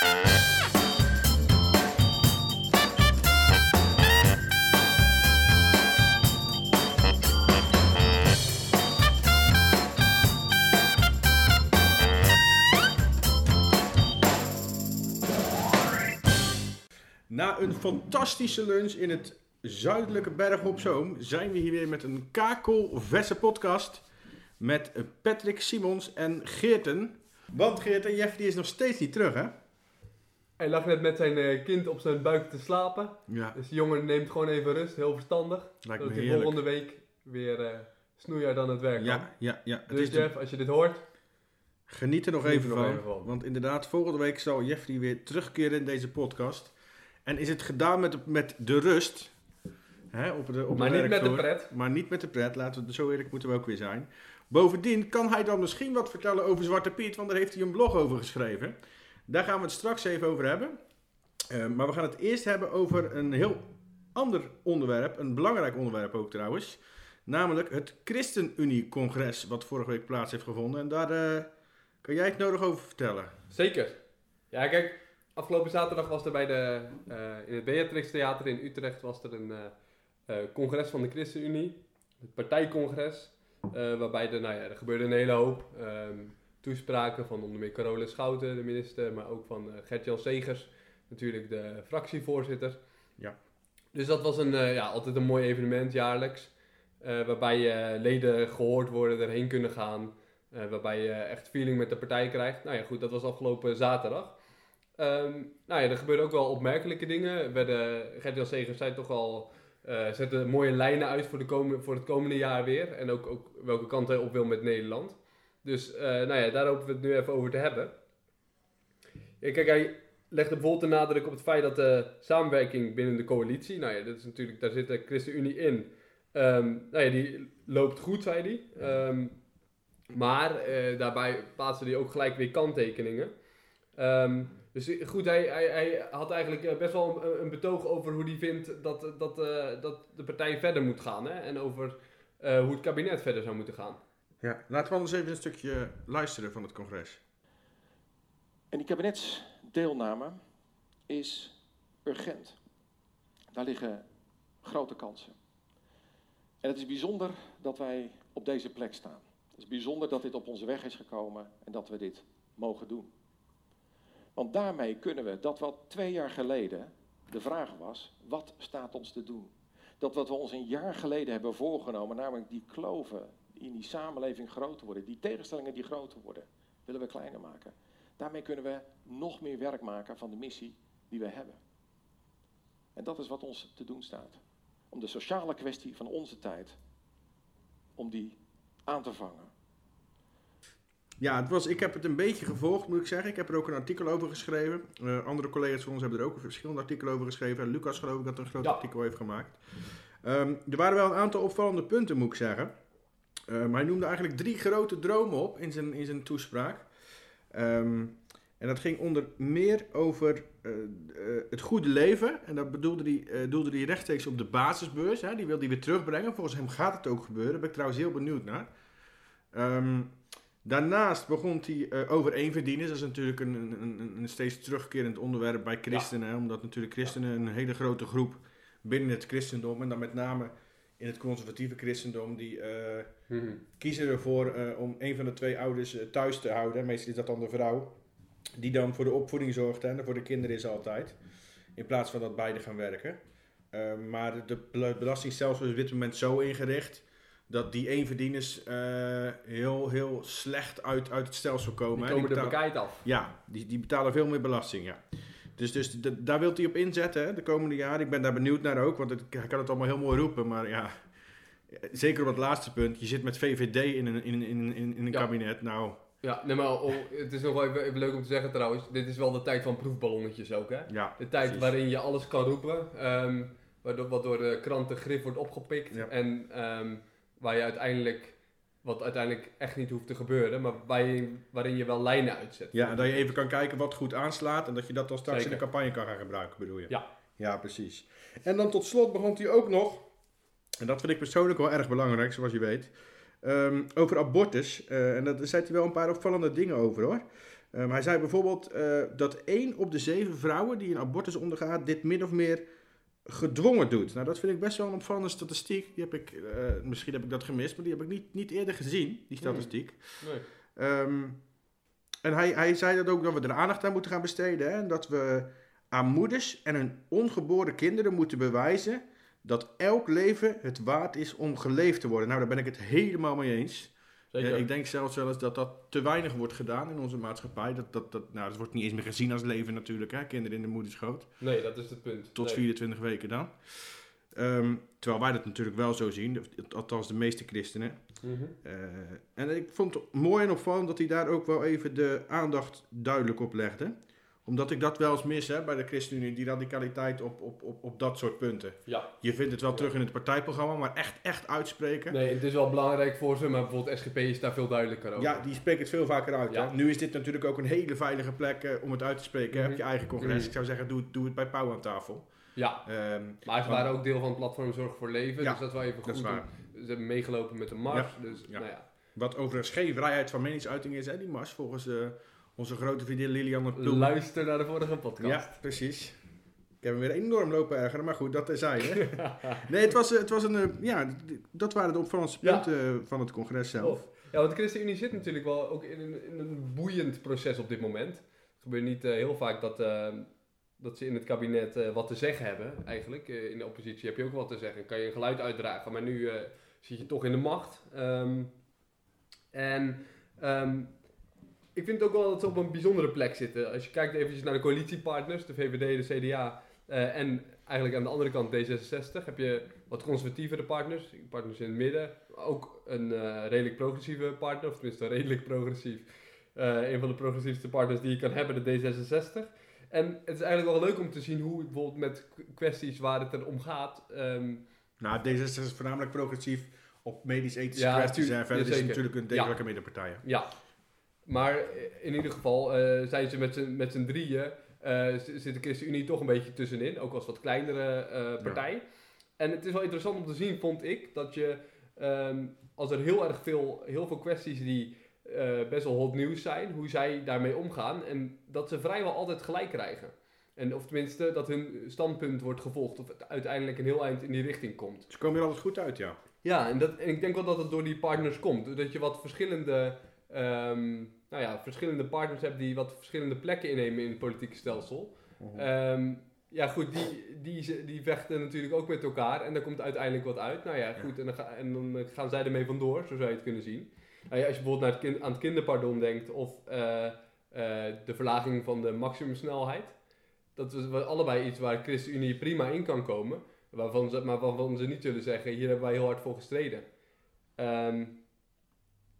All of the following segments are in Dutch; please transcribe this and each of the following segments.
Na een fantastische lunch in het zuidelijke Berg Zoom zijn we hier weer met een kakelverse podcast met Patrick Simons en Geerten. Want Geerten, Jeff die is nog steeds niet terug hè? Hij lag net met zijn eh, kind op zijn buik te slapen. Ja, Dus de jongen neemt gewoon even rust, heel verstandig. lijkt Zodat hij volgende week weer eh snoeier dan het werk kan. Ja, ja, ja. Het Dus is de- Jeff, als je dit hoort, Geniet er nog Geniet even er nog van, even van. Want inderdaad, volgende week zal Jeffrey weer terugkeren in deze podcast. En is het gedaan met, de- met de rust. Hè, op de, op maar de niet met de pret. Maar niet met de pret, laten we zo eerlijk moeten we ook weer zijn. Bovendien kan hij dan misschien wat vertellen over Zwarte Piet, want daar heeft hij een blog over geschreven. Daar gaan we het straks even over hebben. Eh, maar we gaan het eerst hebben over een heel ander onderwerp, een belangrijk onderwerp ook trouwens. Namelijk het ChristenUnie-congres, wat vorige week plaats heeft gevonden. En daar eh, kan jij het nodig over vertellen. Zeker. Ja, kijk, afgelopen zaterdag was er bij de, eh, in het Beatrix Theater in Utrecht was er een congres van de ChristenUnie. Het partijcongres. waarbij er, nou ja, er gebeurde een hele hoop. ehm, toespraken van onder meer Carola Schouten, de minister, maar ook van eh, Gert-Jan Segers, natuurlijk de fractievoorzitter. Ja. Dus dat was een, eh, ja, altijd een mooi evenement jaarlijks. eh, waarbij leden gehoord worden, erheen kunnen gaan. Waarbij je echt feeling met de partij krijgt. Nou ja, goed, dat was afgelopen zaterdag. Ehm, nou ja, er gebeurden ook wel opmerkelijke dingen. Er Gert-Jan Segers zei toch al, eh zette mooie lijnen uit voor, de komen, voor het komende jaar weer. En ook, ook welke kant hij op wil met Nederland. Dus eh, nou ja, daar hopen we het nu even over te hebben. Kijk, hij legde bijvoorbeeld de nadruk op het feit dat de samenwerking binnen de coalitie, nou ja, dat is natuurlijk, daar zit de ChristenUnie in. Ehm, nou ja, die loopt goed, zei hij. Ehm, maar eh, daarbij plaatste hij ook gelijk weer kanttekeningen. Ehm, dus goed, hij, hij, hij had eigenlijk eh, best wel een, betoog over hoe hij vindt dat, dat, dat de partij verder moet gaan. Hè? En over hoe het kabinet verder zou moeten gaan. Ja, laten we anders even een stukje luisteren van het congres. En die kabinetsdeelname is urgent. Daar liggen grote kansen. En het is bijzonder dat wij op deze plek staan. Het is bijzonder dat dit op onze weg is gekomen en dat we dit mogen doen. Want daarmee kunnen we dat wat twee jaar geleden de vraag was, wat staat ons te doen? Dat wat we ons een jaar geleden hebben voorgenomen, namelijk die kloven in die samenleving groter worden, die tegenstellingen die groter worden, willen we kleiner maken. Daarmee kunnen we nog meer werk maken van de missie die we hebben. En dat is wat ons te doen staat. Om de sociale kwestie van onze tijd, om die aan te vangen. Ja, het was, ik heb het een beetje gevolgd, moet ik zeggen. Ik heb er ook een artikel over geschreven. Eh, andere collega's van ons hebben er ook verschillende artikelen over geschreven. En Lucas geloof ik dat er een groot Ja. artikel heeft gemaakt. Ehm, er waren wel een aantal opvallende punten, moet ik zeggen. Eh, maar hij noemde eigenlijk drie grote dromen op in zijn, in zijn toespraak. Ehm, en dat ging onder meer over eh, eh, het goede leven. En dat bedoelde hij, doelde hij rechtstreeks op de basisbeurs. Hè. Die wil hij weer terugbrengen. Volgens hem gaat het ook gebeuren. Daar ben ik trouwens heel benieuwd naar. Ehm, daarnaast begon hij over eenverdieners. Dat is natuurlijk een, een, een, steeds terugkerend onderwerp bij christenen. Omdat natuurlijk christenen een hele grote groep binnen het christendom. En dan met name in het conservatieve christendom. Die eh, kiezen ervoor eh, om een van de twee ouders eh, thuis te houden. Meestal is dat dan de vrouw. Die dan voor de opvoeding zorgt en voor de kinderen is altijd. In plaats van dat beide gaan werken. Eh, maar de bel- belastingstelsel is op dit moment zo ingericht dat die eenverdieners eh heel, heel slecht uit, uit het stelsel komen. Die komen er betalen- bekijkt af. ja, die, die betalen veel meer belasting, ja. Dus, dus daar wil hij op inzetten hè, de komende jaren. Ik ben daar benieuwd naar ook, want het, hij kan het allemaal heel mooi roepen. Maar ja, zeker op het laatste punt. Je zit met VVD in een, in, in, in, in een Ja. kabinet. Nou, Ja, nee, maar het is nog wel even, even leuk om te zeggen trouwens. Dit is wel de tijd van proefballonnetjes ook, hè? ja. De tijd precies. waarin je alles kan roepen, ehm, waardoor, wat door de kranten grif wordt opgepikt. Ja. En ehm, waar je uiteindelijk, wat uiteindelijk echt niet hoeft te gebeuren, maar waar je, waarin je wel lijnen uitzet. Ja, en dat je even kan kijken wat goed aanslaat. En dat je dat dan straks Zeker. in de campagne kan gaan gebruiken, bedoel je? Ja. Ja, precies. En dan tot slot begon hij ook nog, en dat vind ik persoonlijk wel erg belangrijk, zoals je weet, ehm, over abortus. Eh, en daar zei hij wel een paar opvallende dingen over hoor. Ehm, hij zei bijvoorbeeld eh, dat één op de zeven vrouwen die een abortus ondergaat, dit min of meer gedwongen doet. Nou, dat vind ik best wel een opvallende statistiek. Die heb ik, eh, misschien heb ik dat gemist, maar die heb ik niet, niet eerder gezien, die statistiek. Nee. Ehm, en hij, hij zei dat ook dat we er aandacht aan moeten gaan besteden. Hè? En dat we aan moeders en hun ongeboren kinderen moeten bewijzen dat elk leven het waard is om geleefd te worden. Nou, daar ben ik het helemaal mee eens. Zeker. Eh, ik denk zelfs wel eens dat dat te weinig wordt gedaan in onze maatschappij. Dat, dat, dat, nou, dat wordt niet eens meer gezien als leven natuurlijk, hè? kinderen in de moederschoot. nee, dat is het punt. Tot Nee. 24 weken dan. Ehm, terwijl wij dat natuurlijk wel zo zien, althans de meeste christenen. Mhm. Eh, en ik vond het mooi en opvallend dat hij daar ook wel even de aandacht duidelijk op legde. Omdat ik dat wel eens mis hè, bij de ChristenUnie, die radicaliteit op, op, op, op dat soort punten. Ja. Je vindt het wel terug in het partijprogramma, maar echt, echt uitspreken. Nee, het is wel belangrijk voor ze, maar bijvoorbeeld SGP is daar veel duidelijker over. Ja, die spreekt het veel vaker uit. Ja. Hè? Nu is dit natuurlijk ook een hele veilige plek eh, om het uit te spreken. Op je eigen congres. Mhm. Ik zou zeggen, doe, het- doe het bij Pauw aan tafel. Ja, Ehm, maar ze waren ook deel van het platform Zorg voor Leven, Ja, dus dat is wel even goed. Ze hebben meegelopen met de mars, dus ja. nou ja. Wat overigens geen vrijheid van meningsuiting is, hè, die mars, volgens eh, onze grote vriendin Lilianne Ploem. Luister naar de vorige podcast. Ja, precies. Ik heb hem weer enorm lopen ergeren, maar goed, dat terzijde. nee, het was, eh, het was een, eh, ja, dat waren de opvallendste punten eh, van het congres zelf. Tof. Ja, want de ChristenUnie zit natuurlijk wel ook in een, in een boeiend proces op dit moment. Het gebeurt niet heel vaak dat, eh, dat ze in het kabinet wat te zeggen hebben, eigenlijk. In de oppositie heb je ook wat te zeggen, kan je een geluid uitdragen. Maar nu zit je toch in de macht. Ehm, en ehm, ik vind ook wel dat ze op een bijzondere plek zitten. Als je kijkt eventjes naar de coalitiepartners, de VVD, de CDA eh, en eigenlijk aan de andere kant D66, heb je wat conservatievere partners, partners in het midden. Ook een eh, redelijk progressieve partner, of tenminste redelijk progressief. Eh, een van de progressiefste partners die je kan hebben, de D66. En het is eigenlijk wel leuk om te zien hoe het bijvoorbeeld met kwesties waar het er om gaat. ehm, Nou, D66 is voornamelijk progressief op medisch-ethische Ja, kwesties. En verder is het natuurlijk een degelijke middenpartij. hè. Ja, maar in ieder geval eh, zijn ze met z'n, met z'n drieën, eh, zit de ChristenUnie toch een beetje tussenin, ook als wat kleinere eh, partij. En het is wel interessant om te zien, vond ik, dat je, ehm, als er heel erg veel, heel veel kwesties die best wel hot nieuws zijn, hoe zij daarmee omgaan en dat ze vrijwel altijd gelijk krijgen. En, of tenminste, dat hun standpunt wordt gevolgd of het uiteindelijk een heel eind in die richting komt. Ze komen er altijd goed uit, ja. Ja, en, dat, en ik denk wel dat het door die partners komt. Dat je wat verschillende, ehm, nou ja, verschillende partners hebt die wat verschillende plekken innemen in het politieke stelsel. Ehm, ja, goed, die, die, die vechten natuurlijk ook met elkaar en daar komt uiteindelijk wat uit. Nou ja, goed, en dan, ga- en dan gaan zij ermee vandoor, zo zou je het kunnen zien. Nou ja, als je bijvoorbeeld naar het kind, aan het kinderpardon denkt of eh, eh, de verlaging van de maximumsnelheid. Dat is allebei iets waar de ChristenUnie prima in kan komen. Waarvan ze, maar waarvan ze niet zullen zeggen, hier hebben wij heel hard voor gestreden. Ehm,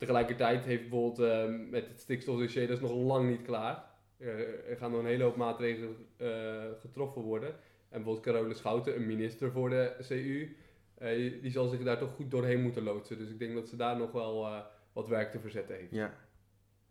tegelijkertijd heeft bijvoorbeeld ehm, met het stikstofdossier, dat is nog lang niet klaar. Eh, er gaan nog een hele hoop maatregelen eh, getroffen worden. En bijvoorbeeld Carole Schouten, een minister voor de CU, eh, die zal zich daar toch goed doorheen moeten loodsen. Dus ik denk dat ze daar nog wel wat werk te verzetten heeft. Ja.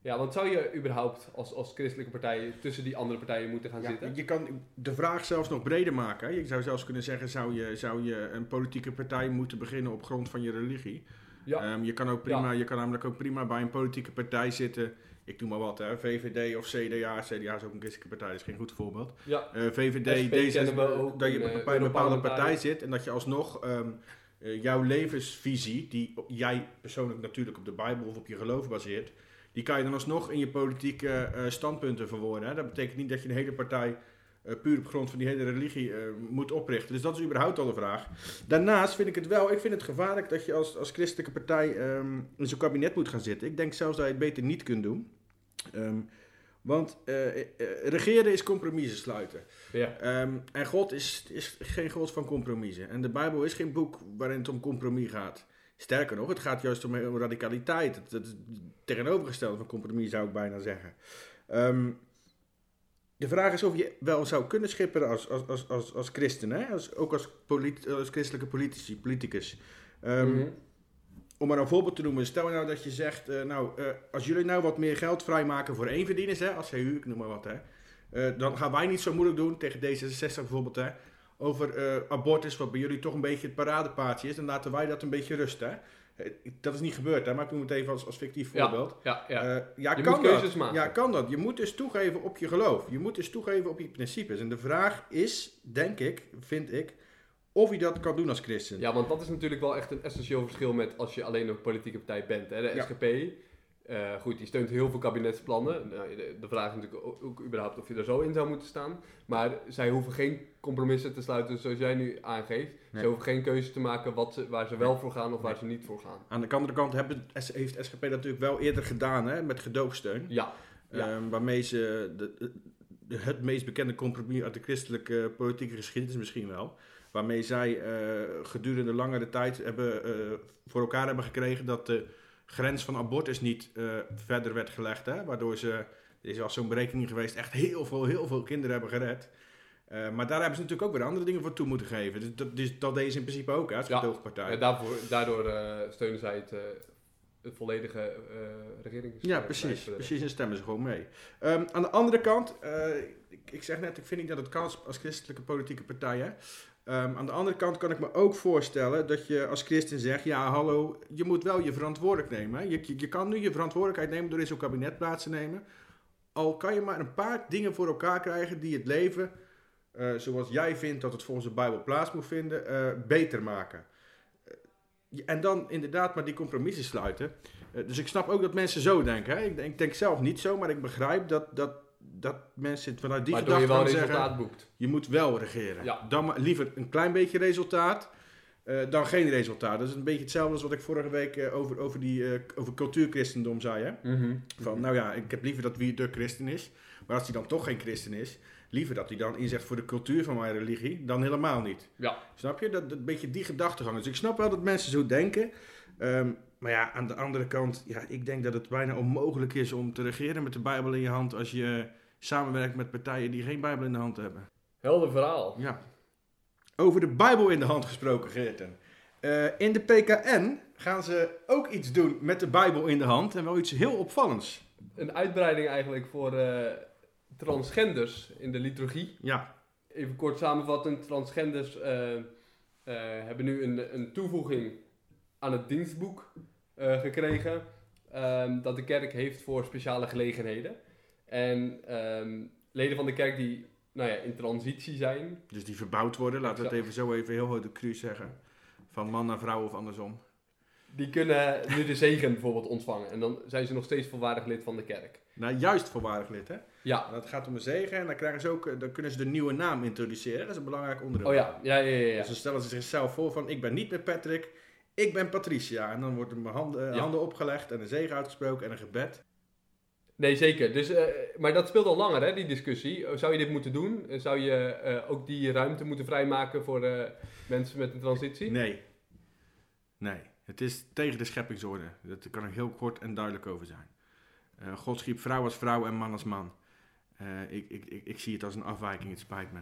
Ja, want zou je überhaupt als, als christelijke partij tussen die andere partijen moeten gaan Ja, zitten? je kan de vraag zelfs nog breder maken. Je zou zelfs kunnen zeggen, zou je, zou je een politieke partij moeten beginnen op grond van je religie? Ja. Ehm, je, kan ook prima, je kan namelijk ook prima bij een politieke partij zitten. Ik noem maar wat, hè, VVD of CDA. CDA is ook een christelijke partij, dat is geen goed voorbeeld. Ja, Eh, VVD, SP D66, kennen we ook, dat je bij een bepaalde partij zit en dat je alsnog ehm, eh, jouw levensvisie, die jij persoonlijk natuurlijk op de Bijbel of op je geloof baseert, die kan je dan alsnog in je politieke eh, standpunten verwoorden. Hè. Dat betekent niet dat je een hele partij eh, puur op grond van die hele religie eh, moet oprichten. Dus dat is überhaupt al de vraag. Daarnaast vind ik het wel, ik vind het gevaarlijk dat je als, als christelijke partij ehm, in zo'n kabinet moet gaan zitten. Ik denk zelfs dat je het beter niet kunt doen. Ehm, want eh, regeren is compromissen sluiten. ja. Ehm, en God is, is geen God van compromissen. En de Bijbel is geen boek waarin het om compromis gaat. Sterker nog, het gaat juist om, om radicaliteit. Het, het tegenovergestelde van compromis zou ik bijna zeggen. De vraag is of je wel zou kunnen schipperen als, als, als, als, als christen, hè? Als, ook als, als christelijke politici, politicus. Ehm, Mhm. Om maar een voorbeeld te noemen, stel nou dat je zegt, eh, nou, eh, als jullie nou wat meer geld vrijmaken voor eenverdieners, hè, als CU, ik noem maar wat, hè, eh, dan gaan wij niet zo moeilijk doen, tegen D66 bijvoorbeeld, hè, over eh, abortus, wat bij jullie toch een beetje het paradepaardje is, dan laten wij dat een beetje rusten. Hè. Eh, Dat is niet gebeurd, hè, maar ik noem het even als, als fictief voorbeeld. Ja, ja. Eh, ja, Je kan moet keuzes dat. maken. Ja, kan dat. Je moet dus toegeven op je geloof. Je moet dus toegeven op je principes. En de vraag is, denk ik, vind ik, of je dat kan doen als christen. Ja, want dat is natuurlijk wel echt een essentieel verschil met als je alleen een politieke partij bent. Hè? De Ja. SGP, eh, goed, die steunt heel veel kabinetsplannen. Nou, de, de vraag is natuurlijk ook, ook überhaupt of je er zo in zou moeten staan. Maar zij hoeven geen compromissen te sluiten zoals jij nu aangeeft. Nee. Ze hoeven geen keuze te maken wat ze, waar ze wel voor gaan of waar ze niet voor gaan. Aan de andere kant hebben, heeft SGP dat natuurlijk wel eerder gedaan, hè, met gedoogsteun. Ja, ja. Ehm, waarmee ze de, de- het meest bekende compromis uit de christelijke politieke geschiedenis misschien wel. Waarmee zij eh, gedurende langere tijd hebben, eh, voor elkaar hebben gekregen dat de grens van abortus niet eh, verder werd gelegd. Hè? Waardoor ze, er is wel zo'n berekening geweest, echt heel veel, heel veel kinderen hebben gered. Eh, maar daar hebben ze natuurlijk ook weer andere dingen voor toe moeten geven. Dus dat, dus dat deed ze in principe ook hè, als Ja. gedoogpartij. Ja, daarvoor, daardoor eh, steunen zij het, het volledige regering. Ja, precies. Precies, en stemmen ze gewoon mee. Ehm, aan de andere kant, ik, ik zeg net, ik vind niet dat het kan als, als christelijke politieke partij. Hè? Ehm, aan de andere kant kan ik me ook voorstellen dat je als christen zegt, ja hallo, je moet wel je verantwoordelijk nemen. Je, je, kan nu je verantwoordelijkheid nemen door in zo'n kabinet plaats te nemen. Al kan je maar een paar dingen voor elkaar krijgen die het leven, eh, zoals jij vindt dat het volgens de Bijbel plaats moet vinden, eh, beter maken. Eh, en dan inderdaad maar die compromissen sluiten. Dus ik snap ook dat mensen zo denken. Hè? Ik, denk- ik denk zelf niet zo, maar ik begrijp dat, dat, dat mensen vanuit die Waardoor je wel resultaat zeggen... boekt. Je moet wel regeren. Ja. Dan maar liever een klein beetje resultaat eh, dan geen resultaat. Dat is een beetje hetzelfde als wat ik vorige week eh, over, over, die, eh, over cultuurchristendom zei. Hè? Mhm. Van, nou ja, ik heb liever dat wie de christen is. Maar als hij dan toch geen christen is, liever dat hij dan inzegt voor de cultuur van mijn religie, dan helemaal niet. Ja. Snap je? Dat, dat een beetje die gedachtegang. Dus ik snap wel dat mensen zo denken. Ehm, maar ja, aan de andere kant, ja, ik denk dat het bijna onmogelijk is om te regeren met de Bijbel in je hand als je samenwerkt met partijen die geen Bijbel in de hand hebben. Helder verhaal. Ja. Over de Bijbel in de hand gesproken, Geerten. Eh, in de PKN gaan ze ook iets doen met de Bijbel in de hand en wel iets heel opvallends. Een uitbreiding eigenlijk voor eh, transgenders in de liturgie. Ja, Even kort samenvattend, transgenders eh, hebben nu een, een toevoeging aan het dienstboek eh, gekregen. ehm, dat de kerk heeft voor speciale gelegenheden. En ehm, leden van de kerk die nou ja, in transitie zijn. dus die verbouwd worden, laten we het even zo even heel de cru zeggen. Van man naar vrouw of andersom. Die kunnen nu de zegen bijvoorbeeld ontvangen. En dan zijn ze nog steeds volwaardig lid van de kerk. Nou, juist voorwaardig lid, hè? Ja. En dat gaat om een zegen en dan, krijgen ze ook, eh, dan kunnen ze de nieuwe naam introduceren. Dat is een belangrijk onderdeel. Oh ja, ja, ja, ja. ja. Dus dan stellen ze zichzelf voor van, ik ben niet meer Patrick, ik ben Patricia. En dan worden mijn handen, Ja. handen opgelegd en een zegen uitgesproken en een gebed. Nee, zeker. Dus, eh, maar dat speelt al langer, hè, die discussie. Zou je dit moeten doen? Zou je eh, ook die ruimte moeten vrijmaken voor eh, mensen met een transitie? Nee. Nee. Het is tegen de scheppingsorde. Daar kan ik heel kort en duidelijk over zijn. God schiep vrouw als vrouw en man als man. Ik, ik, ik, ik zie het als een afwijking, het spijt me.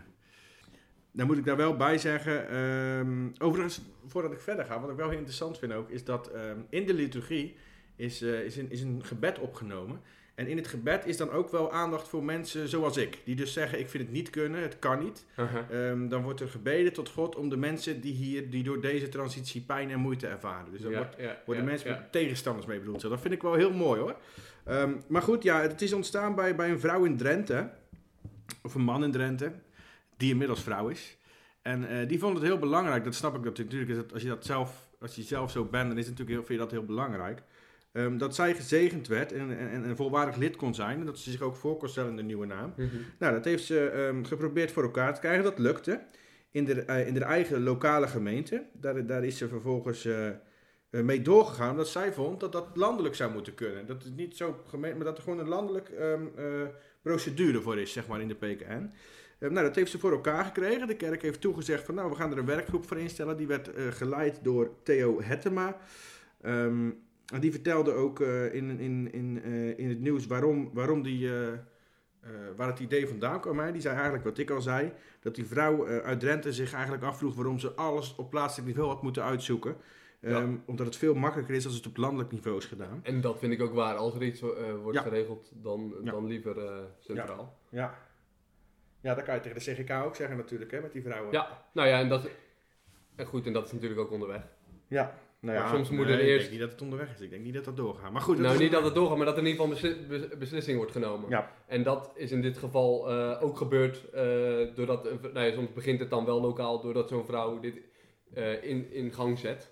Dan moet ik daar wel bij zeggen, ehm, overigens, voordat ik verder ga, wat ik wel heel interessant vind ook, is dat ehm, in de liturgie is, eh, is, een, is een gebed opgenomen. En in het gebed is dan ook wel aandacht voor mensen zoals ik, die dus zeggen, ik vind het niet kunnen, het kan niet. Uh-huh. Ehm, dan wordt er gebeden tot God om de mensen die hier, die door deze transitie pijn en moeite ervaren. Dus dan Ja, wordt, ja, worden ja, mensen met tegenstanders mee bedoeld. Dat vind ik wel heel mooi hoor. Maar goed, ja, het is ontstaan bij, bij een vrouw in Drenthe, of een man in Drenthe, die inmiddels vrouw is. En eh, die vond het heel belangrijk, dat snap ik dat natuurlijk, is dat als je dat zelf, als je zelf zo bent, dan is het natuurlijk heel, vind je dat heel belangrijk. Ehm, dat zij gezegend werd en, en, en een volwaardig lid kon zijn. En dat ze zich ook voor kon stellen in de nieuwe naam. Mhm. Nou, dat heeft ze ehm, geprobeerd voor elkaar te krijgen. Dat lukte. In de, eh, in de eigen lokale gemeente. Daar, daar is ze vervolgens eh, mee doorgegaan. Omdat zij vond dat dat landelijk zou moeten kunnen. Dat is niet zo gemeen, maar dat er gewoon een landelijk ehm, eh, procedure voor is, zeg maar, in de PKN. Eh, nou, dat heeft ze voor elkaar gekregen. De kerk heeft toegezegd van, nou, we gaan er een werkgroep voor instellen. Die werd eh, geleid door Theo Hettema. Ehm, en die vertelde ook eh, in, in, in, eh, in het nieuws waarom, waarom die... waar het idee vandaan kwam. Hè. Die zei eigenlijk wat ik al zei. Dat die vrouw uit Drenthe zich eigenlijk afvroeg waarom ze alles op plaatselijk niveau had moeten uitzoeken. Ja. Ehm, Omdat het veel makkelijker is als het op landelijk niveau is gedaan. En dat vind ik ook waar. Als er iets wordt Ja. geregeld, dan, Ja. dan liever eh, centraal. Ja. Ja, dat kan je tegen de CGK ook zeggen natuurlijk, hè, met die vrouwen. Ja. nou ja, en dat, en goed, en dat is natuurlijk ook onderweg. Ja. Nou Maar soms moet er nee, Ik eerst- denk niet dat het onderweg is. Ik denk niet dat dat doorgaat. Maar goed, dat nou, is- niet dat het doorgaat, maar dat er in ieder geval een besli- bes- beslissing wordt genomen. Ja. En dat is in dit geval eh, ook gebeurd eh, doordat, nou ja, soms begint het dan wel lokaal doordat zo'n vrouw dit in, in gang zet.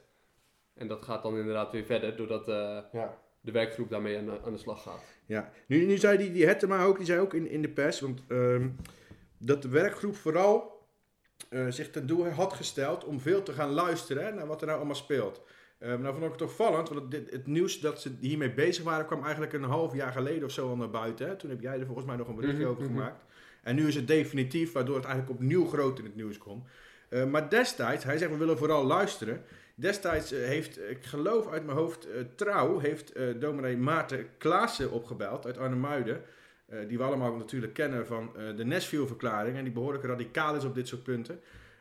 En dat gaat dan inderdaad weer verder doordat eh, Ja. de werkgroep daarmee aan, de- aan de slag gaat. Ja, nu, nu zei die, die Hettema ook, die zei ook in, in de pers, want ehm, dat de werkgroep vooral eh, zich ten doel had gesteld om veel te gaan luisteren hè, naar wat er nou allemaal speelt. Ehm nou vond ik het opvallend, want het, het nieuws dat ze hiermee bezig waren kwam eigenlijk een half jaar geleden of zo al naar buiten. Hè. Toen heb jij er volgens mij nog een berichtje Mhm, over mhm. gemaakt. En nu is het definitief, waardoor het eigenlijk opnieuw groot in het nieuws komt. Eh, maar destijds, hij zegt we willen vooral luisteren. Destijds eh, heeft, ik geloof uit mijn hoofd, eh, Trouw, heeft eh dominee Maarten Klaassen opgebeld uit Arnhemuiden. die we allemaal natuurlijk kennen van de Nashville-verklaring. En die behoorlijk radicaal is op dit soort punten.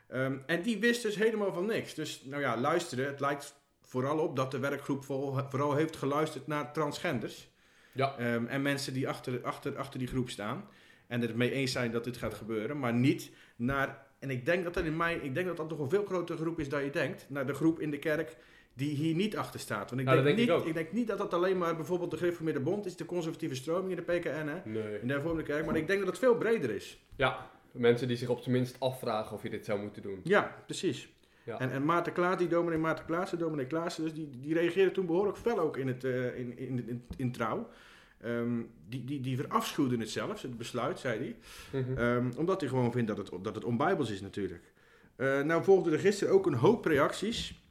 Ehm, en die wist dus helemaal van niks. Dus nou ja, luisteren. Het lijkt vooral op dat de werkgroep vooral heeft geluisterd naar transgenders. Ja. Ehm, en mensen die achter, achter, achter die groep staan. En het mee eens zijn dat dit gaat gebeuren. Maar niet naar. En ik denk dat dat in mijn. Ik denk dat dat nog een veel grotere groep is dan je denkt. Naar de groep in de kerk die hier niet achter staat. Want ik, Nou, denk, niet, ik denk niet dat dat alleen maar bijvoorbeeld de Gereformeerde Bond is. De conservatieve stroming in de PKN. Hè, Nee. in de hervormde kerk. Maar ik denk dat het veel breder is. Ja, mensen die zich op zijn minst afvragen of je dit zou moeten doen. Ja, precies. Ja. En, en Maarten Klaas, die dominee Maarten Klaassen, dominee Klaassen, dus die, die reageerde toen behoorlijk fel ook in, het, eh, in, in, in, in trouw. Ehm, die, die, die verafschuwde het zelfs, het besluit, zei hij. Mhm. Ehm, omdat hij gewoon vindt dat het, dat het onbijbels is natuurlijk. Eh, nou volgden er gisteren ook een hoop reacties.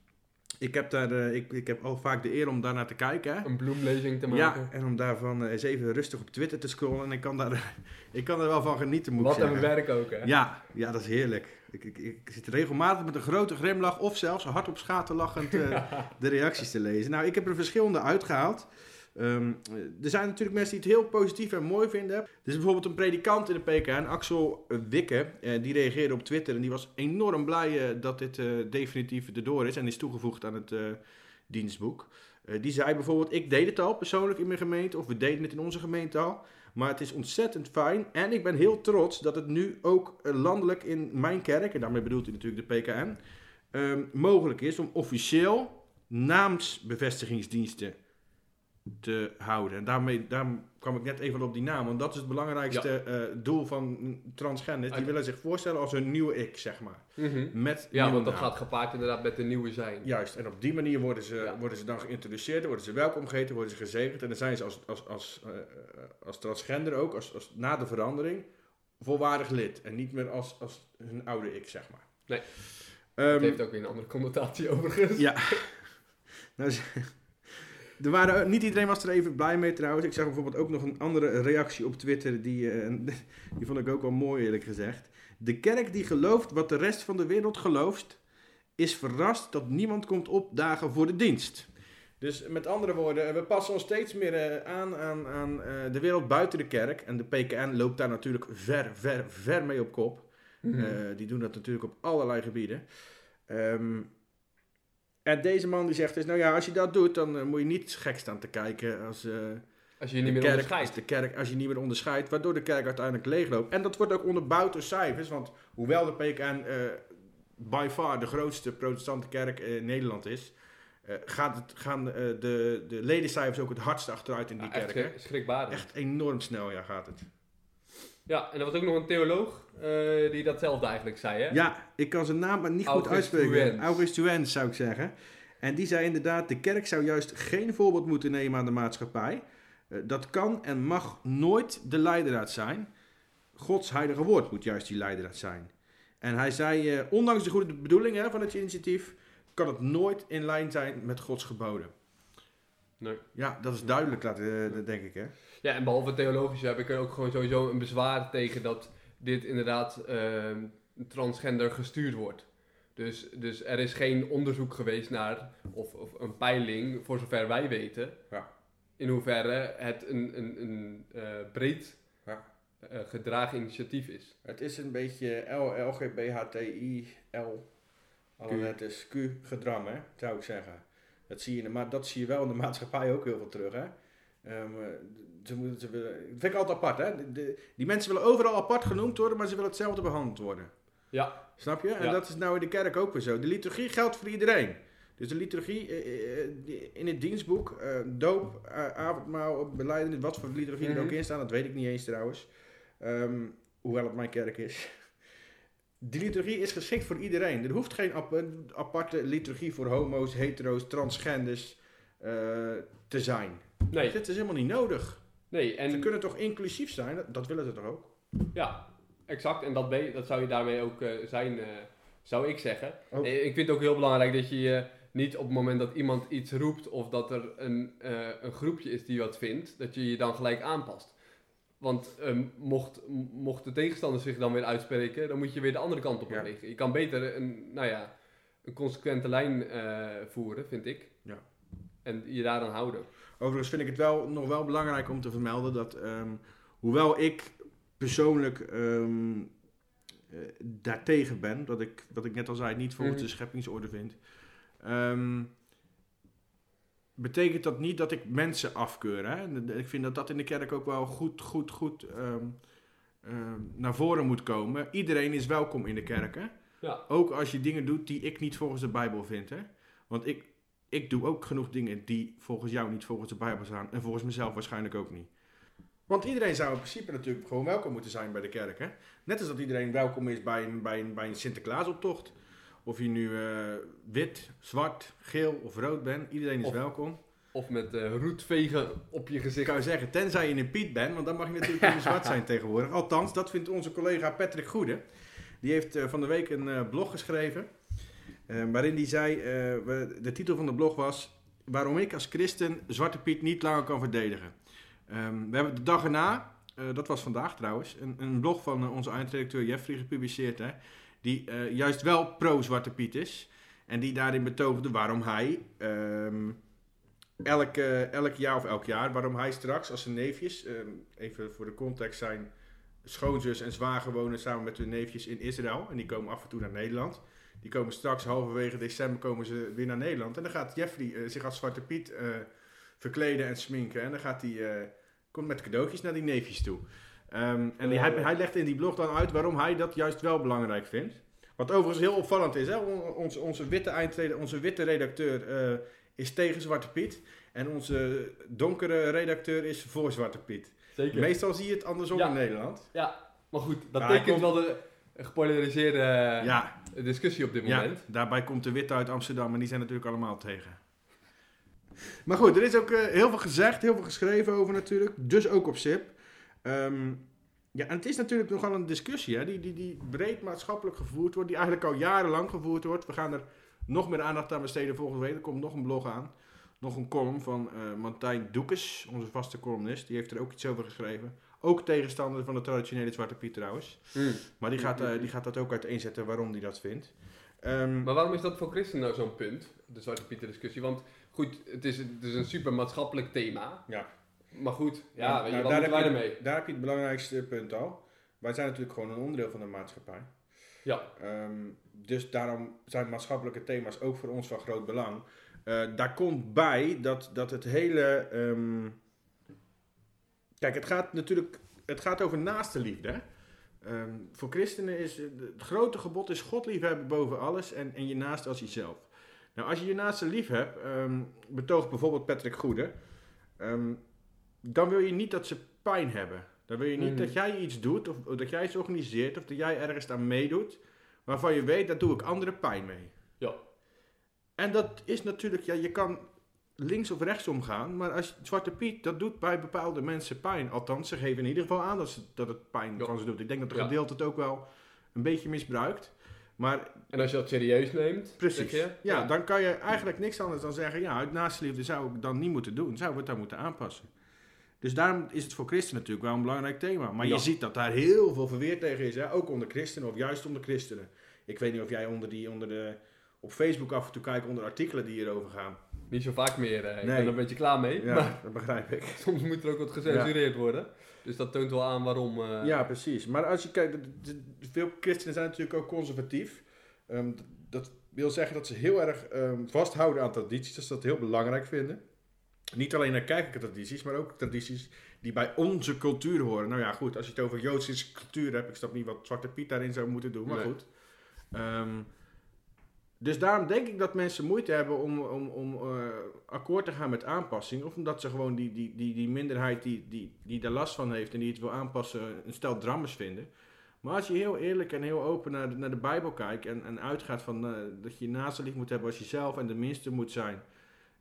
Ik heb, daar, eh, ik, ik heb al vaak de eer om daarnaar te kijken. Hè? Een bloemlezing te maken. Ja, en om daarvan eh, eens even rustig op Twitter te scrollen. En ik kan daar, ik kan er wel van genieten, moet Wat een werk ook, hè? Ja, ja, dat is heerlijk. Ik, ik, ik zit regelmatig met een grote grimlach of zelfs hardop schaterlachend eh, de reacties te lezen. Nou, ik heb er verschillende uitgehaald. Ehm, er zijn natuurlijk mensen die het heel positief en mooi vinden. Er is bijvoorbeeld een predikant in de PKN, Axel eh, Wikke, eh, die reageerde op Twitter en die was enorm blij eh, dat dit eh, definitief erdoor is en is toegevoegd aan het eh, dienstboek. Eh, die zei bijvoorbeeld, ik deed het al persoonlijk in mijn gemeente, of we deden het in onze gemeente al. Maar het is ontzettend fijn en ik ben heel trots dat het nu ook eh, landelijk in mijn kerk, en daarmee bedoelt hij natuurlijk de PKN, ehm, mogelijk is om officieel naamsbevestigingsdiensten te houden. En daarmee, daarom kwam ik net even op die naam, want dat is het belangrijkste eh, doel van transgenders. Die Uit- willen zich voorstellen als een nieuwe ik, zeg maar. Mhm. Met Ja, want dat naam. gaat gepaard inderdaad met de nieuwe zijn. Juist, en op die manier worden ze, Ja. worden ze dan geïntroduceerd, worden ze welkom geheten, worden ze gezegend. En dan zijn ze als, als, als, eh, als transgender ook, als, als, na de verandering, volwaardig lid. En niet meer als, als hun oude ik, zeg maar. Nee. Het heeft ook weer een andere connotatie overigens. ja. nou, er waren, niet iedereen was er even blij mee trouwens. Ik zag bijvoorbeeld ook nog een andere reactie op Twitter. Die, eh, die vond ik ook wel mooi eerlijk gezegd. De kerk die gelooft wat de rest van de wereld gelooft, is verrast dat niemand komt opdagen voor de dienst. Dus met andere woorden, we passen ons steeds meer eh, aan aan, aan eh, de wereld buiten de kerk. En de PKN loopt daar natuurlijk ver, ver, ver mee op kop. Mhm. Eh, die doen dat natuurlijk op allerlei gebieden. Ehm, en deze man die zegt dus, nou ja, als je dat doet, dan eh, moet je niet gek staan te kijken als, eh, Als je je niet de meer kerk, onderscheidt. als de kerk, als je niet meer onderscheidt, waardoor de kerk uiteindelijk leegloopt. En dat wordt ook onderbouwd door cijfers, want hoewel de PKN eh by far de grootste protestante kerk in Nederland is, gaat het, gaan de, de ledencijfers ook het hardst achteruit in die Ja, echt kerk. hè? schrik- schrikbarend. Echt enorm snel, ja, gaat het. Ja, en er was ook nog een theoloog eh, die datzelfde eigenlijk zei, hè? Ja, ik kan zijn naam maar niet goed uitspreken. August zou ik zeggen. En die zei inderdaad, de kerk zou juist geen voorbeeld moeten nemen aan de maatschappij. Eh, dat kan en mag nooit de leidraad zijn. Gods heilige woord moet juist die leidraad zijn. En hij zei, eh, ondanks de goede bedoelingen hè, van het initiatief, kan het nooit in lijn zijn met Gods geboden. Nee. Ja, dat is duidelijk, laat, dat denk ik. Hè? Ja, en behalve theologische heb ik er ook gewoon sowieso een bezwaar tegen dat dit inderdaad ehm, transgender gestuurd wordt. Dus, dus er is geen onderzoek geweest naar, of, of een peiling, voor zover wij weten, Ja. in hoeverre het een, een, een eh, breed Ja. eh, gedragen initiatief is. Het is een beetje L, LGBTI, L, alle Q. letters, Q gedrang, hè, zou ik zeggen. Dat zie, je in de, ma- dat zie je wel in de maatschappij ook heel veel terug, hè. Ehm, eh, ze moeten, ze willen, dat vind ik altijd apart, hè. De- de- die mensen willen overal apart genoemd worden, maar ze willen hetzelfde behandeld worden. Ja, Snap je? En Ja. dat is nou in de kerk ook weer zo. De liturgie geldt voor iedereen. Dus de liturgie eh, eh, die- in het dienstboek, eh, doop, eh, avondmaal, beleidenis, wat voor liturgie er ook Mhm. in staan, dat weet ik niet eens trouwens. Ehm, hoewel het mijn kerk is. Die liturgie is geschikt voor iedereen. Er hoeft geen ap- aparte liturgie voor homo's, hetero's, transgenders eh, te zijn. Nee, Dit is helemaal niet nodig. Nee. Ze En kunnen toch inclusief zijn? Dat, dat willen ze toch ook? ja, exact. En dat, ben dat zou je daarmee ook eh, zijn, eh, zou ik zeggen. Oh. Ik vind het ook heel belangrijk dat je je niet op het moment dat iemand iets roept of dat er een, eh, een groepje is die wat vindt, dat je je dan gelijk aanpast. Want ehm, mocht, mocht de tegenstander zich dan weer uitspreken, dan moet je weer de andere kant op Ja. bewegen. Je kan beter een, nou ja, een consequente lijn voeren, vind ik. Ja. En je daaraan houden. Overigens vind ik het wel nog wel belangrijk om te vermelden dat, ehm, hoewel ik persoonlijk ehm, eh, daartegen ben, dat ik, wat ik net al zei, niet volgens Mhm. de scheppingsorde vind, ehm, betekent dat niet dat ik mensen afkeur. Hè? En Ik vind dat dat in de kerk ook wel goed, goed, goed naar voren moet komen. Iedereen is welkom in de kerken. Ja. Ook als je dingen doet die ik niet volgens de Bijbel vind. Hè? Want ik, ik doe ook genoeg dingen die volgens jou niet volgens de Bijbel staan. En volgens mezelf waarschijnlijk ook niet. Want iedereen zou in principe natuurlijk gewoon welkom moeten zijn bij de kerk. Hè? Net als dat iedereen welkom is bij een, bij een, bij een Sinterklaasoptocht. Of je nu eh, wit, zwart, geel of rood bent. Iedereen is Of- welkom. Of met eh roetvegen op je Ik gezicht. zou zeggen, tenzij je een Piet bent, want dan mag je natuurlijk niet zwart zijn tegenwoordig. Althans, dat vindt onze collega Patrick Goede. Die heeft eh, van de week een eh, blog geschreven. Eh, waarin hij zei, eh, de titel van de blog was... Waarom ik als christen Zwarte Piet niet langer kan verdedigen. Ehm, we hebben de dag erna, eh, dat was vandaag trouwens, een, een blog van onze eindredacteur Jeffrey gepubliceerd. Hè, die juist wel pro-Zwarte Piet is. En die daarin betoogde waarom hij... ehm, elk, elk jaar of elk jaar, waarom hij straks als zijn neefjes, ehm, even voor de context zijn schoonzus en zwager wonen samen met hun neefjes in Israël en die komen af en toe naar Nederland. Die komen straks halverwege december komen ze weer naar Nederland en dan gaat Jeffrey eh, zich als Zwarte Piet eh, verkleden en sminken en dan gaat hij eh, komt met cadeautjes naar die neefjes toe. Ehm, en die- hij, hij legt in die blog dan uit waarom hij dat juist wel belangrijk vindt. Wat overigens heel opvallend is, hè? On- Onze, onze witte eindrede, onze witte redacteur is tegen Zwarte Piet. En onze donkere redacteur is voor Zwarte Piet. Zeker. Meestal zie je het andersom Ja. in Nederland. Ja, maar goed, dat Maar hij tekent komt- wel de gepolariseerde Ja, discussie op dit ja, moment. daarbij komt de witte uit Amsterdam en die zijn natuurlijk allemaal tegen. Maar goed, er is ook eh, heel veel gezegd, heel veel geschreven over natuurlijk. Dus ook op SIP. Ehm, ja, en het is natuurlijk nogal een discussie hè, die, die, die breed maatschappelijk gevoerd wordt. Die eigenlijk al jarenlang gevoerd wordt. We gaan er nog meer aandacht aan besteden volgende week. Er komt nog een blog aan. Nog een column van eh Martijn Doekes, onze vaste columnist. Die heeft er ook iets over geschreven. Ook tegenstander van de traditionele Zwarte Piet trouwens. Hmm. Maar die gaat, eh, die gaat dat ook uiteenzetten waarom hij dat vindt. Ehm, Maar waarom is dat voor christenen nou zo'n punt, de Zwarte Pieter discussie? Want goed, het is, het is een super maatschappelijk thema. Ja. Maar goed, ja, je, nou, daar, heb je, daar heb je het belangrijkste punt al. Wij zijn natuurlijk gewoon een onderdeel van de maatschappij. Ja, Ehm, dus daarom zijn maatschappelijke thema's ook voor ons van groot belang. Eh, daar komt bij dat, dat het hele. ehm, kijk, het gaat natuurlijk. Het gaat over naaste liefde. Ehm, voor christenen is het het grote gebod is God liefhebben boven alles en, en je naast als jezelf. Nou, als je je naaste lief hebt, ehm, betoogt bijvoorbeeld Patrick Goede, ehm, dan wil je niet dat ze pijn hebben. Dan wil je niet dat jij iets doet, of, of dat jij iets organiseert, of dat jij ergens aan meedoet, waarvan je weet, dat doe ik anderen pijn mee. Ja. En dat is natuurlijk, ja, je kan links of rechts omgaan, maar als Zwarte Piet, dat doet bij bepaalde mensen pijn. Althans, ze geven in ieder geval aan dat, ze, dat het pijn Ja. van ze doet. Ik denk dat de Ja. gedeelte het ook wel een beetje misbruikt. Maar en als je dat serieus neemt, precies, ja, dan kan je eigenlijk niks anders dan zeggen, ja, uit naastliefde zou ik dan niet moeten doen. Zou we het dan moeten aanpassen. Dus daarom is het voor christenen natuurlijk wel een belangrijk thema. Maar Ja. je ziet dat daar heel veel verweer tegen is, hè? ook onder christenen of juist onder christenen. Ik weet niet of jij onder die, onder de, op Facebook af en toe kijkt onder artikelen die hierover gaan. Niet zo vaak meer. eh, Ik Nee. ben er een beetje klaar mee. Ja, Maar dat begrijp ik. soms moet er ook wat gecensureerd worden. Dus dat toont wel aan waarom... eh, Ja, precies. Maar als je kijkt, veel christenen zijn natuurlijk ook conservatief. Ehm, dat wil zeggen dat ze heel erg ehm, vasthouden aan tradities, dat ze dat heel belangrijk vinden. Niet alleen naar kerkelijke tradities, maar ook tradities die bij onze cultuur horen. Nou ja, goed, als je het over Joodse cultuur hebt, ik snap niet wat Zwarte Piet daarin zou moeten doen, maar Nee. goed. Ehm, Dus daarom denk ik dat mensen moeite hebben om, om, om eh, akkoord te gaan met aanpassing. Of omdat ze gewoon die, die, die, die minderheid die, die, die daar last van heeft en die het wil aanpassen, een stel drammers vinden. Maar als je heel eerlijk en heel open naar de, naar de Bijbel kijkt en, en uitgaat van eh, dat je naaste lief moet hebben als jezelf en de minste moet zijn,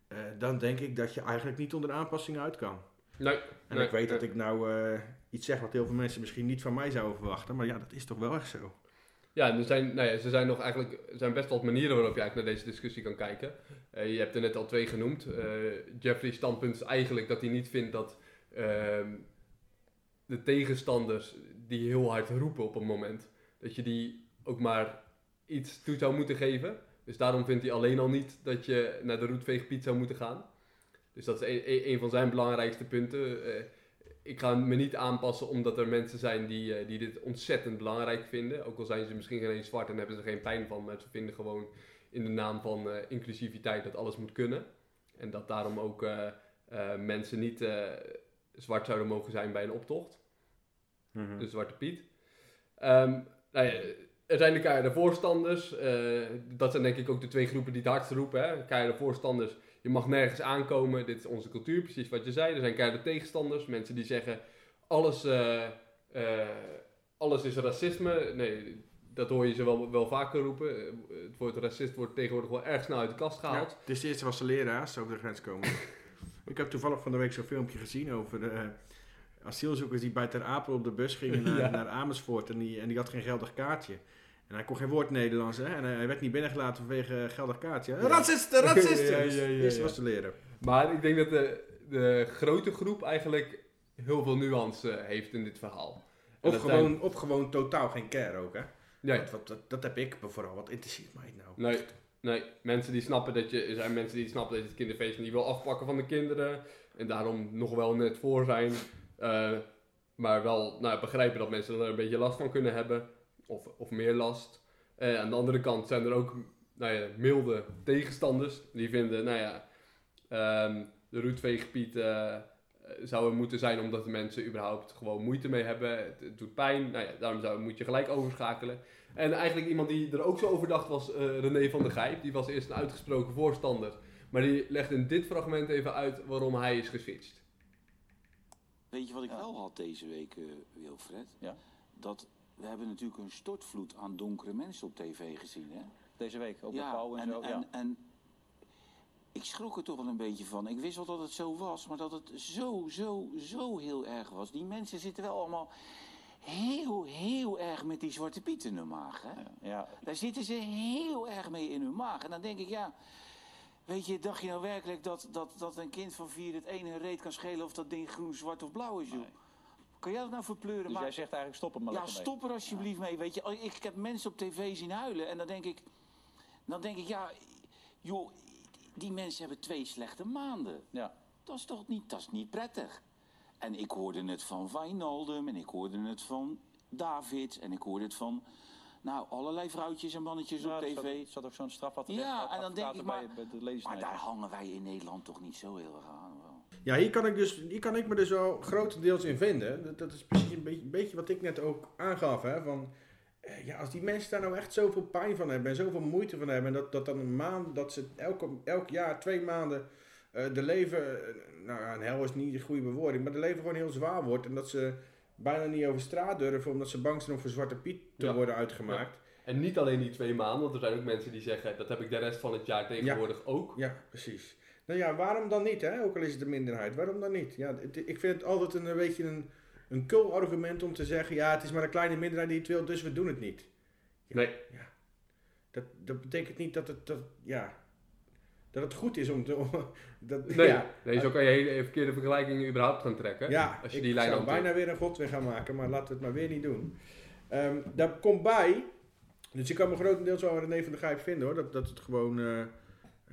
eh, dan denk ik dat je eigenlijk niet onder aanpassing uit kan. Nee. En nee, ik weet nee. dat ik nou iets zeg wat heel veel mensen misschien niet van mij zouden verwachten, maar ja, dat is toch wel echt zo. Ja, er zijn, nou ja, er zijn nog eigenlijk er zijn best wel manieren waarop je eigenlijk naar deze discussie kan kijken. Eh, je hebt er net al twee genoemd. Eh Jeffrey's standpunt is eigenlijk dat hij niet vindt dat ehm, de tegenstanders die heel hard roepen op een moment, dat je die ook maar iets toe zou moeten geven. Dus daarom vindt hij alleen al niet dat je naar de roetveegpiet zou moeten gaan. Dus dat is een, een- een van zijn belangrijkste punten. Ik ga me niet aanpassen omdat er mensen zijn die, eh, die dit ontzettend belangrijk vinden. Ook al zijn ze misschien geen eens zwart en hebben ze er geen pijn van. Maar ze vinden gewoon in de naam van eh, inclusiviteit dat alles moet kunnen. En dat daarom ook eh, mensen niet zwart zouden mogen zijn bij een optocht. De Zwarte Piet. Ehm, nou ja, er zijn de keiharde voorstanders. dat zijn denk ik ook de twee groepen die het hardst roepen. Hè? Keiharde voorstanders, je mag nergens aankomen. Dit is onze cultuur, precies wat je zei. Er zijn keiharde tegenstanders. Mensen die zeggen, alles, eh, eh, alles is racisme. Nee, dat hoor je ze wel, wel vaker roepen. Het woord racist wordt tegenwoordig wel erg snel uit de kast gehaald. Ja, het is eerst was de leraars over de grens komen. ik heb toevallig van de week zo'n filmpje gezien over de eh, asielzoekers die bij Ter Apel op de bus gingen naar, Ja. naar Amersfoort en die, en die had geen geldig kaartje. En hij kon geen woord Nederlands hè? en hij, werd niet binnengelaten vanwege geldig kaartje. Racisten, racisten! Ja, ja, Dus ja, ja, Eerst ja. was te leren. Maar ik denk dat de, de grote groep eigenlijk heel veel nuance heeft in dit verhaal. En Of dat zijn- gewoon, of gewoon totaal geen care ook hè. Nee, Want wat, dat, dat heb ik vooral. Wat interesseert mij nou? nee, nee. Mensen die snappen dat je... Er zijn mensen die snappen dat je het kinderfeest niet wil afpakken van de kinderen. En daarom nog wel net voor zijn. Eh, maar wel nou, begrijpen dat mensen er een beetje last van kunnen hebben. Of, of meer last. Eh, aan de andere kant zijn er ook nou ja, milde tegenstanders. Die vinden, nou ja... ehm, de roetveeggebied eh, zou er moeten zijn omdat de mensen überhaupt gewoon moeite mee hebben. Het, het doet pijn. Nou ja, daarom zou, moet je gelijk overschakelen. En eigenlijk iemand die er ook zo over dacht was eh, René van der Gijp. Die was eerst een uitgesproken voorstander. Maar die legde in dit fragment even uit waarom hij is geswitcht. Weet je wat ik Ja. wel had deze week, Wilfred? Ja. Dat we hebben natuurlijk een stortvloed aan donkere mensen op tv gezien, hè? Deze week, ook ja, met Pauw en, en, zo. en, ja. en ik schrok er toch wel een beetje van. Ik wist wel dat het zo was, maar dat het zo, zo, zo heel erg was. Die mensen zitten wel allemaal heel, heel erg met die zwarte piet in hun maag, hè? Ja, ja, Daar zitten ze heel erg mee in hun maag. En dan denk ik, ja, weet je, dacht je nou werkelijk dat, dat, dat een kind van vier het ene reet kan schelen of dat ding groen, zwart of blauw is, joh? Nee. Kan jij dat nou verpleuren? Dus Maar- jij zegt eigenlijk stop er maar ja, stop er alsjeblieft mee. Weet je, ik heb mensen op tv zien huilen en dan denk ik, dan denk ik, ja, joh, die mensen hebben twee slechte maanden. Ja, Dat is toch niet, dat is niet prettig. En ik hoorde het van Wijnaldum en ik hoorde het van David en ik hoorde het van, nou, allerlei vrouwtjes en mannetjes Ja, op tv. zat, er zat ook zo'n strafadvocaat Ja, en dan denk ik, maar- bij de ladies Maar night. daar hangen wij in Nederland toch niet zo heel erg aan. Ja, hier kan ik, dus, hier kan ik me dus wel grotendeels in vinden. Dat, dat is precies een beetje, een beetje wat ik net ook aangaf. Hè, van, eh, ja, als die mensen daar nou echt zoveel pijn van hebben en zoveel moeite van hebben. En dat, dat dan een maand, dat ze elke, elk jaar, twee maanden, eh, de leven, eh, nou ja, een hel is niet de goede bewoording, maar de leven gewoon heel zwaar wordt. En dat ze bijna niet over straat durven omdat ze bang zijn om voor Zwarte Piet te Ja. worden uitgemaakt. En niet alleen die twee maanden, want er zijn ook mensen die zeggen dat heb ik de rest van het jaar tegenwoordig ook. Ja, precies. Nou ja, waarom dan niet, hè? Ook al is het een minderheid, waarom dan niet? Ja, het- ik vind het altijd een, een beetje een, een kul argument om te zeggen, ja, het is maar een kleine minderheid die het wil, dus we doen het niet. Nee, Dat, dat betekent niet dat het, dat, ja, dat het goed is om te... om- dat, nee. Ja, nee zo kan je hele verkeerde vergelijkingen überhaupt gaan trekken. ja als je ik die lijn zou bijna weer een god weer gaan maken, maar laten we het maar weer niet doen. Ehm, daar komt bij, dus ik kan me grotendeels wel René van der Gijp vinden hoor, dat, dat het gewoon, eh,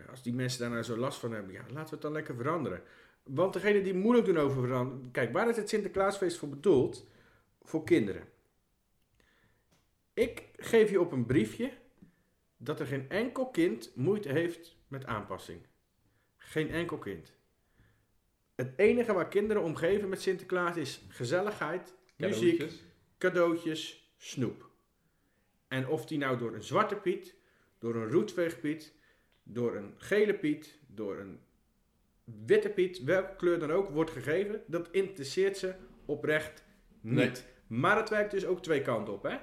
als die mensen daar nou zo last van hebben, ja, laten we het dan lekker veranderen. Want degene die moeilijk doen over veranderen, kijk, waar is het Sinterklaasfeest voor bedoeld? Voor kinderen. Ik geef je op een briefje dat er geen enkel kind moeite heeft met aanpassing. Geen enkel kind. Het enige waar kinderen om geven met Sinterklaas is gezelligheid, muziek, Cadeautjes. cadeautjes, snoep. En of die nou door een zwarte piet, door een roetveegpiet, door een gele piet, door een witte piet, welke kleur dan ook, wordt gegeven. Dat interesseert ze oprecht niet. Nee. Maar het werkt dus ook twee kanten op, hè?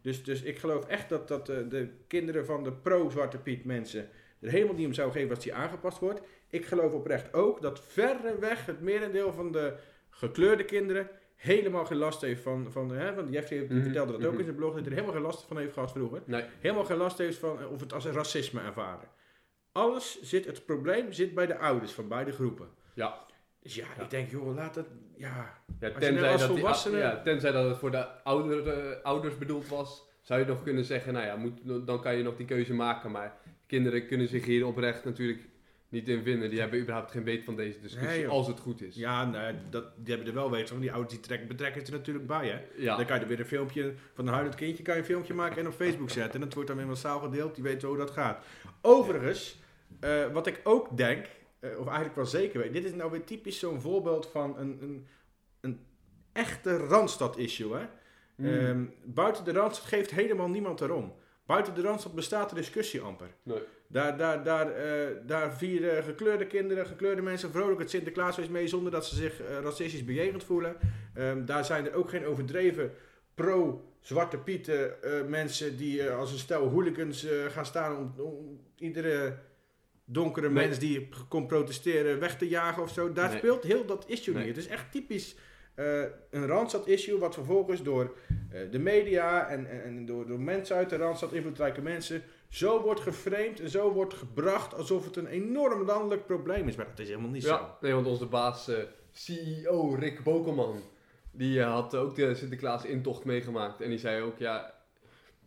Dus, dus ik geloof echt dat, dat eh, de kinderen van de pro-Zwarte Piet mensen er helemaal niet om zou geven als die aangepast wordt. Ik geloof oprecht ook dat verreweg het merendeel van de gekleurde kinderen helemaal geen last heeft van, van hè, want Jeffrey die Mhm, vertelde dat ook mhm. in zijn blog, dat hij er helemaal geen last van heeft gehad vroeger. Nee. Helemaal geen last heeft van, eh, of het als racisme ervaren. Alles zit, het probleem zit bij de ouders van beide groepen. Ja. Dus ja, Ja. ik denk, joh, laat het, ja, Ja, als dat die- ja, tenzij dat het voor de oudere, ouders bedoeld was, zou je nog kunnen zeggen, nou ja, moet, dan kan je nog die keuze maken. Maar kinderen kunnen zich hier oprecht natuurlijk niet in vinden. Die hebben überhaupt geen weet van deze discussie, Nee, als het goed is. ja nou, dat, die hebben er wel weten van, die ouders die trekken, betrekken het er natuurlijk bij, hè. Ja. Dan kan je er weer een filmpje van een huilend kindje kan je een filmpje maken en op Facebook zetten. En dat wordt dan weer massaal gedeeld. Die weten hoe dat gaat. Overigens, eh, wat ik ook denk, eh, of eigenlijk wel zeker weet, dit is nou weer typisch zo'n voorbeeld van een, een, een echte Randstad-issue. Hè? Mm. Ehm, buiten de Randstad geeft helemaal niemand erom. Buiten de Randstad bestaat de discussie amper. Nee. Daar, daar, daar, eh, daar vieren gekleurde kinderen, gekleurde mensen vrolijk het Sinterklaasfeest mee zonder dat ze zich racistisch bejegend voelen. Ehm, daar zijn er ook geen overdreven pro-zwarte pieten eh, mensen die als een stel hooligans gaan staan om, om iedere donkere Nee. mens die komt protesteren weg te jagen of zo. Daar Nee. speelt heel dat issue niet. Het is echt typisch eh, een Randstad-issue wat vervolgens door eh, de media en, en, en door, door mensen uit de Randstad, invloedrijke mensen, zo wordt geframed en zo wordt gebracht alsof het een enorm landelijk probleem is. Maar dat is helemaal niet zo. Ja, nee, want onze baas, eh, CEO Rick Bokelman, die had ook de Sinterklaas intocht meegemaakt. En die zei ook, ja,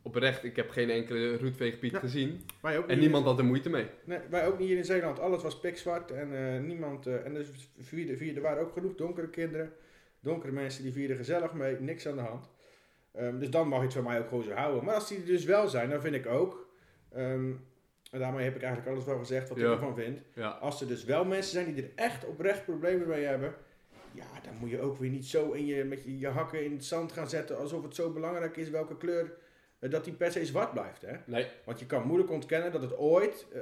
oprecht, ik heb geen enkele roetveegpiet Ja. gezien. Wij ook En niemand had er moeite mee. Nee, wij ook niet hier in Zeeland. Alles was pikzwart en eh, niemand. eh, en dus vierde, vierde, er waren ook genoeg donkere kinderen. Donkere mensen die vierden gezellig mee, niks aan de hand. Ehm, dus dan mag je het van mij ook gewoon zo houden. Maar als die er dus wel zijn, dan vind ik ook. ehm, en daarmee heb ik eigenlijk alles wel gezegd wat Ja. ik ervan vind. Ja, Als er dus wel mensen zijn die er echt oprecht problemen mee hebben. Ja, dan moet je ook weer niet zo in je, met je, je hakken in het zand gaan zetten. Alsof het zo belangrijk is welke kleur. Eh, dat die per se zwart blijft. Hè? nee, Want je kan moeilijk ontkennen dat het ooit eh,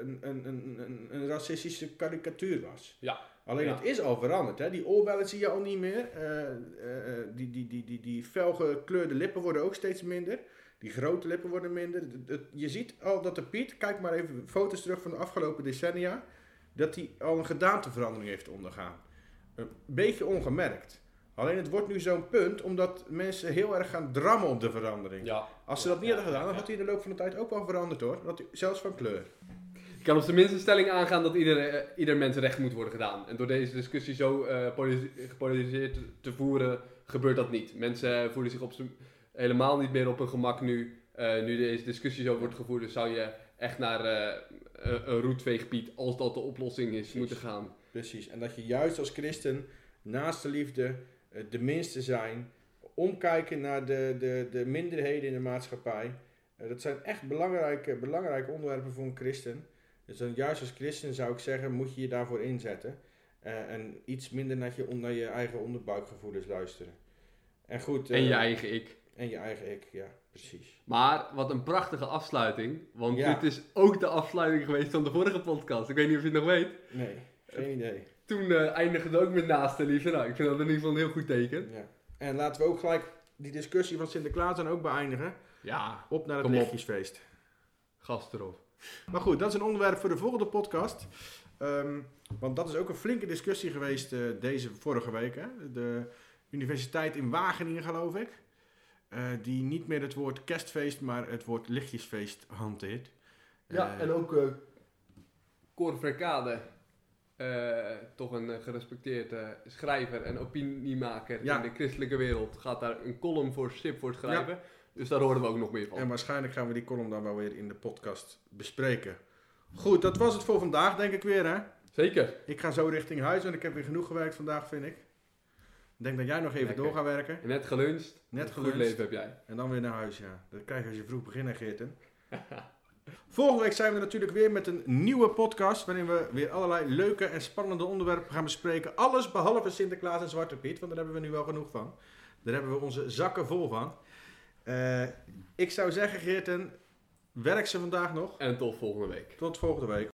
een, een, een, een, racistische karikatuur was. Ja. Alleen Ja. het is al veranderd. Hè? Die oorbellen zie je al niet meer. Eh, eh, eh, die, die, die, die, die felgekleurde lippen worden ook steeds minder. Die grote lippen worden minder. Je ziet al dat de Piet, kijk maar even foto's terug van de afgelopen decennia, dat hij al een gedaanteverandering heeft ondergaan. Een beetje ongemerkt. Alleen het wordt nu zo'n punt omdat mensen heel erg gaan drammen op de verandering. ja. Als ze dat niet hadden gedaan, dan had hij in de loop van de tijd ook wel veranderd hoor. Dat hij, zelfs van kleur. Ik kan op zijn minst een stelling aangaan dat ieder, eh, ieder mens recht moet worden gedaan. En door deze discussie zo polariseerd- gepolariseerd te- voeren, gebeurt dat niet. Mensen eh, voelen zich op helemaal niet meer op hun gemak nu. nu deze discussie zo wordt gevoerd, dus zou je echt naar een roetveegpiet, als dat de oplossing is, moeten gaan. Precies. En dat je juist als christen naast de liefde de minste zijn. Omkijken naar de, de, de minderheden in de maatschappij. Eh, dat zijn echt belangrijke, belangrijke onderwerpen voor een christen. Dus dan juist als christen zou ik zeggen, moet je je daarvoor inzetten. Eh, en iets minder naar je, naar je eigen onderbuikgevoelens luisteren. En goed. En je eh, eigen ik. En je eigen ik, ja, precies. Maar wat een prachtige afsluiting. Want Ja. dit is ook de afsluiting geweest van de vorige podcast. Ik weet niet of je het nog weet. Nee, geen idee. Toen eh, eindigde het ook met naaste liefde. Nou, ik vind dat in ieder geval een heel goed teken. Ja. En laten we ook gelijk die discussie van Sinterklaas dan ook beëindigen. Ja, Op naar het lichtjesfeest. gast erop. Maar goed, dat is een onderwerp voor de volgende podcast. Ehm, want dat is ook een flinke discussie geweest eh, deze vorige week. Hè? De universiteit in Wageningen, geloof ik. eh, die niet meer het woord kerstfeest, maar het woord lichtjesfeest hanteert. Ja, en ook eh eh, toch een eh, gerespecteerd eh, schrijver en opiniemaker Ja. in de christelijke wereld. Gaat daar een column voor SIP voor schrijven. Dus daar horen we ook nog meer van. En waarschijnlijk gaan we die column dan wel weer in de podcast bespreken. Goed, dat was het voor vandaag, denk ik weer. Hè? Zeker. Ik ga zo richting huis, want ik heb weer genoeg gewerkt vandaag, vind ik. Ik denk dat jij nog even Lekker. door gaat werken. Net geluncht. Net Een Goed geluncht. leven heb jij. En dan weer naar huis, ja. Dat krijg je als je vroeg begint, Geerten. Volgende week zijn we natuurlijk weer met een nieuwe podcast. Waarin we weer allerlei leuke en spannende onderwerpen gaan bespreken. Alles behalve Sinterklaas en Zwarte Piet, want daar hebben we nu wel genoeg van. Daar hebben we onze zakken vol van. Eh, ik zou zeggen, Geerten, Werk ze vandaag nog. En tot volgende week. Tot volgende week.